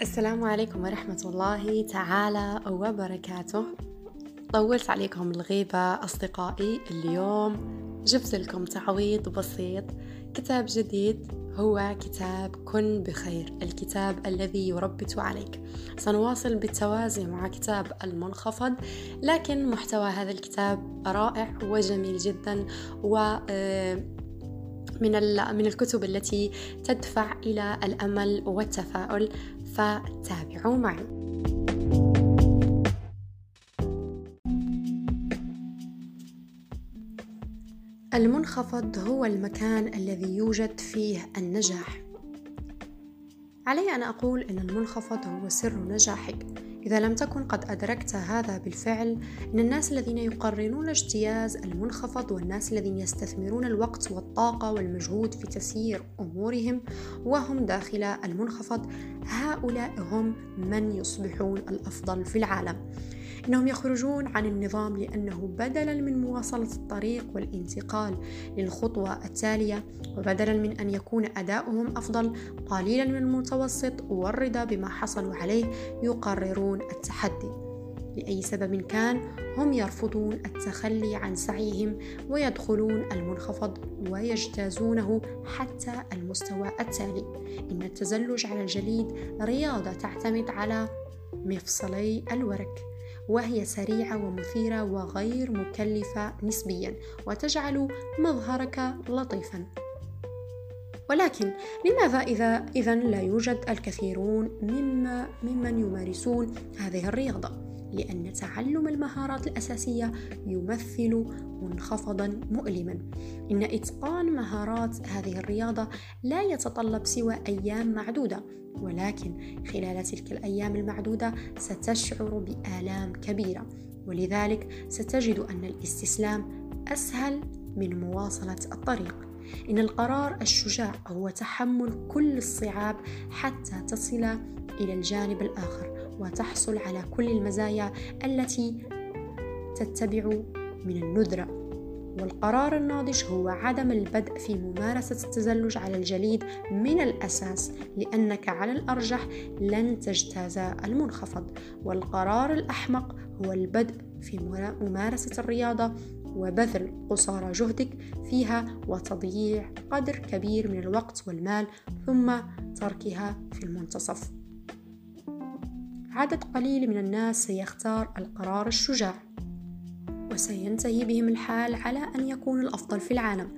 السلام عليكم ورحمة الله تعالى وبركاته. طولت عليكم الغيبة أصدقائي اليوم. جبت لكم تعويض بسيط. كتاب جديد هو كتاب كن بخير الكتاب الذي يربط عليك. سنواصل بالتوازي مع كتاب المنخفض لكن محتوى هذا الكتاب رائع وجميل جدا و آه، من من الكتب التي تدفع إلى الأمل والتفاؤل. فتابعوا معي. المنخفض هو المكان الذي يوجد فيه النجاح. علي أن أقول إن المنخفض هو سر نجاحك. إذا لم تكن قد أدركت هذا بالفعل إن الناس الذين يقررون اجتياز المنخفض والناس الذين يستثمرون الوقت والطاقة والمجهود في تسيير أمورهم وهم داخل المنخفض هؤلاء هم من يصبحون الأفضل في العالم. إنهم يخرجون عن النظام لأنه بدلا من مواصلة الطريق والانتقال للخطوة التالية وبدلا من أن يكون أداؤهم أفضل قليلا من المتوسط والرضا بما حصلوا عليه يقررون التحدي. لأي سبب كان هم يرفضون التخلي عن سعيهم ويدخلون المنخفض ويجتازونه حتى المستوى التالي. إن التزلج على الجليد رياضة تعتمد على مفصلي الورك. وهي سريعة ومثيرة وغير مكلفة نسبيا وتجعل مظهرك لطيفا ولكن لماذا إذا إذا لا يوجد الكثيرون مما ممن يمارسون هذه الرياضة؟ لأن تعلم المهارات الأساسية يمثل منخفضا مؤلما. إن إتقان مهارات هذه الرياضة لا يتطلب سوى أيام معدودة ولكن خلال تلك الأيام المعدودة ستشعر بآلام كبيرة. ولذلك ستجد أن الاستسلام أسهل من مواصلة الطريق. إن القرار الشجاع هو تحمل كل الصعاب حتى تصل إلى الجانب الآخر. وتحصل على كل المزايا التي تتبع من الندرة. والقرار الناضج هو عدم البدء في ممارسة التزلج على الجليد من الأساس لأنك على الأرجح لن تجتاز المنخفض. والقرار الأحمق هو البدء في ممارسة الرياضة وبذل قصارى جهدك فيها وتضييع قدر كبير من الوقت والمال ثم تركها في المنتصف. عدد قليل من الناس سيختار القرار الشجاع وسينتهي بهم الحال على أن يكون الأفضل في العالم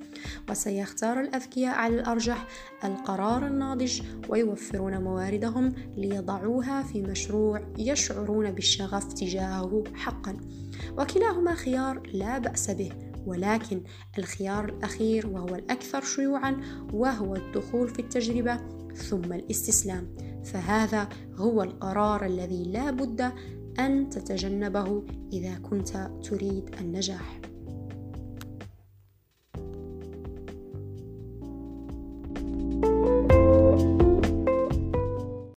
وسيختار الأذكياء على الأرجح القرار الناضج ويوفرون مواردهم ليضعوها في مشروع يشعرون بالشغف تجاهه حقا. وكلاهما خيار لا بأس به ولكن الخيار الأخير وهو الأكثر شيوعا وهو الدخول في التجربة ثم الاستسلام. فهذا هو القرار الذي لا بد أن تتجنبه إذا كنت تريد النجاح.